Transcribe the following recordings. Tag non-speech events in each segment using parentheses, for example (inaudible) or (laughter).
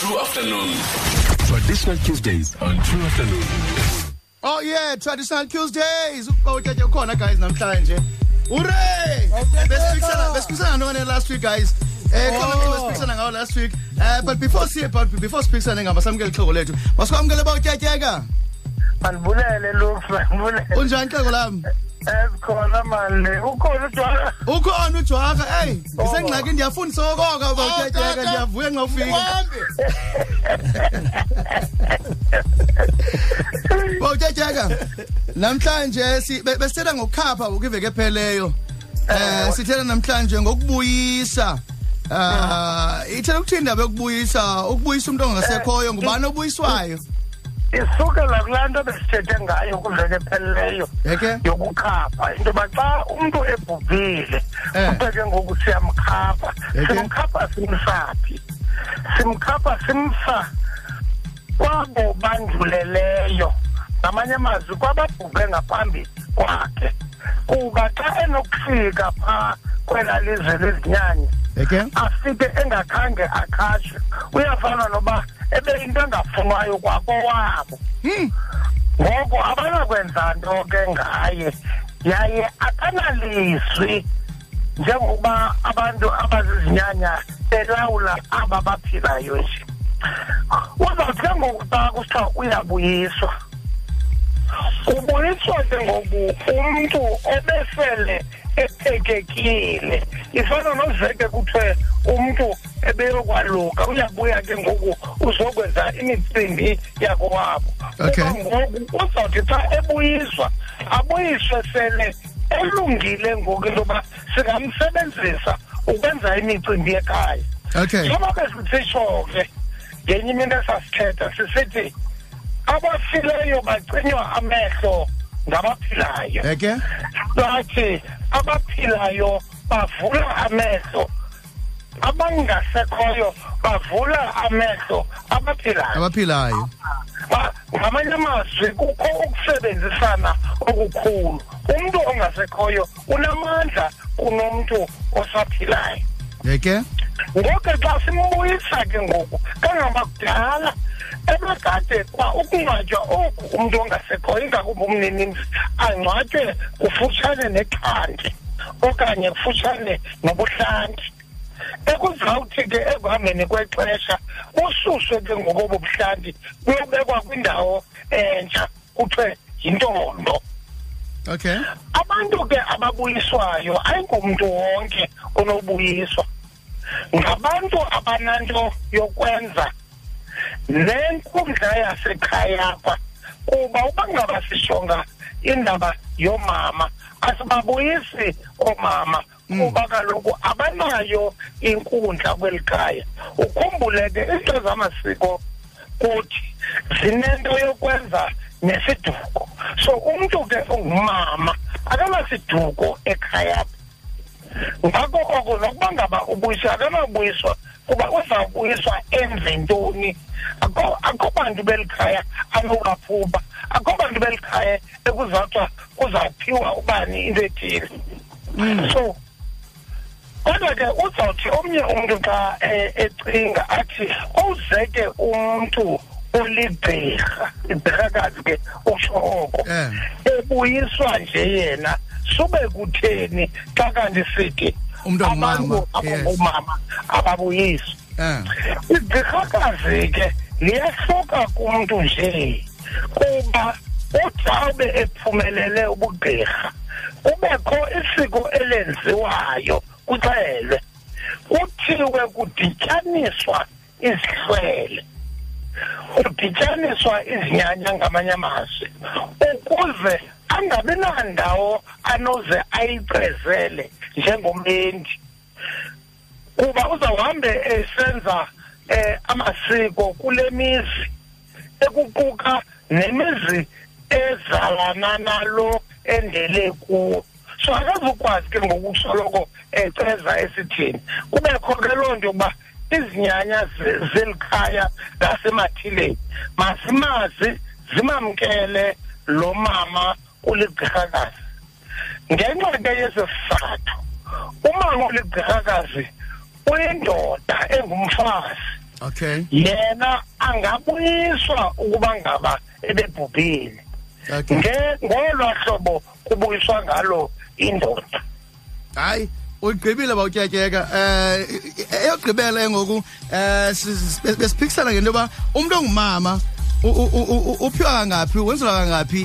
True Afternoon. Traditional Tuesdays on True Afternoon. Oh yeah, traditional Tuesdays. Ubawuthethe ukhona guys namhlanje. Hooray! Besiphikisana besiphikisana none last week guys. Eh khona ke besiphikisana ngawo last week. Eh but before siye but before siphikisane ngaba samukele ixhego lethu. Masikwamukele bawutyatyeka. Mandibulele Lux, mandibulele. Unjani ixhego lami? Esikhona manje. Ukhona ujwala. Ukhona ujwaka. Hey, ngisengxaki ndiyafundisa okoka bawutyatyeka ndiyavuya nxa ufika. Bawutyatyeka. (laughs) Namhlanje si be- besithetha ngokukhapha ukiveke epheleyo. Eh sithetha namhlanje ngokubuyisa. Ah, ithela ukuthinda bekubuyisa, ukubuyisa umuntu ongasekhoyo ngubani obuyiswayo. Isukela kulaa nto besithethe ngayo kuveke epheleleyo Yeke? yokukhapha into yoba xa umntu ebhubhile Eh. kuthe ke ngoku siyamkhapha Yeke? simkhapha simsaphi simkhapha simsa kwabo bandluleleyo ngamanye amazwi kwababhubhe ngaphambi kwakhe kuba xa enokufika phaa kwela lizwe lezinyanya Yeke? afike engakhange akhashwe uyafana noba ebe into engafunwayo kwakowabo Hmm. ngoko abanakwenza nto ke ngaye yaye akanalizwi njengokuba abantu abazizinyanya belawula aba baphilayo nje. Uzawuthi ke ngoku xa kusithiwa uyabuyiswa ubuyiswa ke ngoku umntu obesele ephekekile. Ifana noveke kuthiwe umntu ebeyokwaluka uyabuya ke ngoku uzokwenza imicimbi yakowabo Okay. Ngoku uzawuthi xa ebuyiswa abuyiswe sele elungile ngoku into yoba singamsebenzisa ukwenza imicimbi ekhaya Okay. njengoba besisitsho ke ngenye imini esasithetha sisithi abafileyo bacinywa amehlo ngabaphilayo Yeke? bathi abaphilayo bavula amehlo abangasekhoyo bavula amehlo abaphilayo Abaphilayo. Ba- ngamanye amazwi kukho ukusebenzisana okukhulu umntu ongasekhoyo unamandla kunomntu osaphilayo Yeke? ngoku xa simbuyisa ke ngoku kangaba kudala ebekade kwa ukungcwatywa oku umntu ongasekhoyo ingakumbi umninimzi angcwatywe kufutshane nexhanti okanye kufutshane nobuhlanti ekuzawuthi ke ekuhambeni kwexesha bususwe ke ngokobo buhlanti buyobekwa kwindawo entsha kuthiwe yintondo. Okay. abantu ke ababuyiswayo ayingomntu wonke onobuyiswa. Ngabantu abananto yokwenza nenkundla yasekhaya apha kuba uba ngaba sijonga indaba yomama asibabuyisi oomama kuba kaloku abanayo inkundla kweli khaya. Ukhumbule ke izinto zamasiko kuthi zinento yokwenza nesiduko. So umntu ke ongumama akanasiduko ekhaya apha. Ngako oko nokuba ngaba ubuyiswa akanabuyiswa kuba uzawubuyiswa enze ntoni akho akho bantu beli khaya anobaphuba akho bantu beli khaya ekuzawuthiwa kuzawuphiwa ubani into ethile. So kodwa ke uzawuthi omnye umntu xa eh, ecinga athi owuzeke umntu oligqirha igqirhakazi ke utsho oko Eh. ebuyiswa nje yena sube kutheni xa kanti sithi abantu abangomama ababuyiswa Eh. igqirhakazi ke liyahluka kumntu nje kuba uthawube ephumelele ubugqirha kubekho isiko elenziwayo kuxelwe kuthiwe kudityaniswa izihlwele kudityaniswa izinyanya ngamanye amazwi ukuze angabi nandawo anoze ayiqezele njengomlendi kuba uzawuhambe esenza eh amasiko kule mizi ekuquka nemizi ezalana nalo endele kuwo. So akazukwazi ke ngokusoloko eceza esithini kubekho ke loo nto yokuba izinyanya ze- zeli khaya lasemathileni masimazi zimamkele lo mama uligqirhakazi ngenxa ke yesi sizathu umama uligqirhakazi uyindoda engumfazi. Okay. Yena angabuyiswa ukuba ngaba ebebhubhile. Ngolwa hlobo kubuyiswa ngalo indoda. Hayi uyigqibile bawutyatyeka eh eyogqibela ngoku eh besiphikisana ngento yoba umuntu ongumama uphiwa kangaphi wenzelwa kangaphi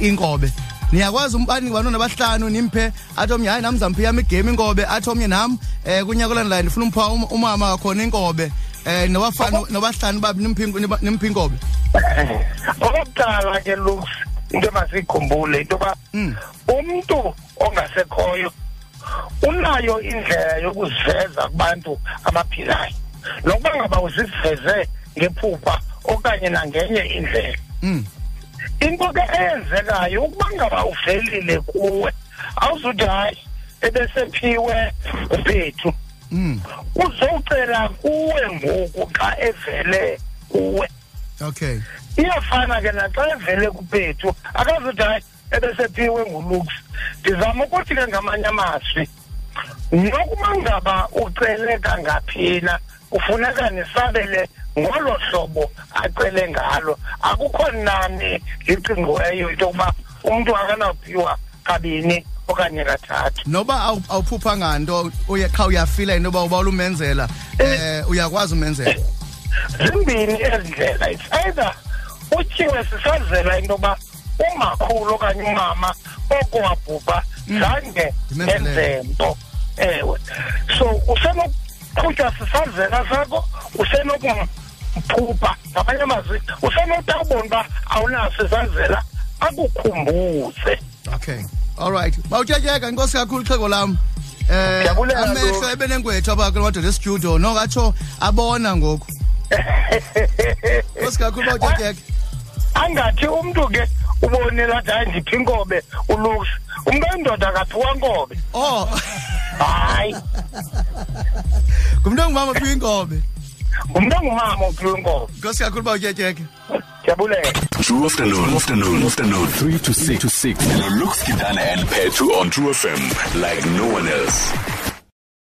inkobe? Niyakwazi umbani bantwana abahlanu nimphe athi omnye hayi nam zamphi yam igame inkobe athi omnye nam um kunyaka olandelayo ndifuna umpha um- umama kakhona inkobe. Um nobahlanu babi nimphi inkobe. (laughs) Okokuqala ke lux into masiyikhumbule into yoba Mm. umntu ongasekhoyo unayo indlela yokuziveza kubantu abaphilayo nokuba ngaba uziveze ngephupha okanye nangenye indlela Mm. into ke eyenzekayo ukuba ngaba uvelile kuwe awuzuthi hayi ebesephiwe ubhethu Mm. uzowucela kuwe ngoku xa evele kuwe okay. Iyafana ke naxa evele kubhethu akazuthi hayi ebesephiwe ngulux ndizama ukuthi ke ngamanye amazwi nokuba ngaba ucele kangaphina kufuneka nisabele ngolo hlobo acele ngalo. Akukho nani licingiweyo into yokuba umntu akanawuphiwa kabini okanye kathathu. Noba awu- awuphupha nganto uye qha uyafila into yoba uba ulumenzela um uyakwazi umenzela? Zimbini ezi ndlela it's either utyiwe sisazela into yoba umakhulu okanye umama oko wabhubha zange enze nto. Ewe so usenokuqhutywa sisazela sakho usenokumphupha ngamanye amazwi usenokuthi ubona uba awunaso isazela akukhumbuze. Okay all right. Bawutyatyeka inkosi kakhulu xhego lam. Um amehlo ebenengwethu abakhe madoda estudio nokatsho abona ngoku. Nkosi kakhulu bawutyatyeka angathi umntu ke ubonile athi hayi ndiphi inkobe ulux umntu oyindoda akaphiwa nkobe oh. Hayi. Ngumntu ongumama ophiwa inkobe? Ngumntu ongumama ophiwa inkobe. Nkosi kakhulu bawutyatyeka ndiyabulela True afternoon, afternoon, afternoon, 3 to 6 to 6. Lux Kidana and Petu on True FM like no one else.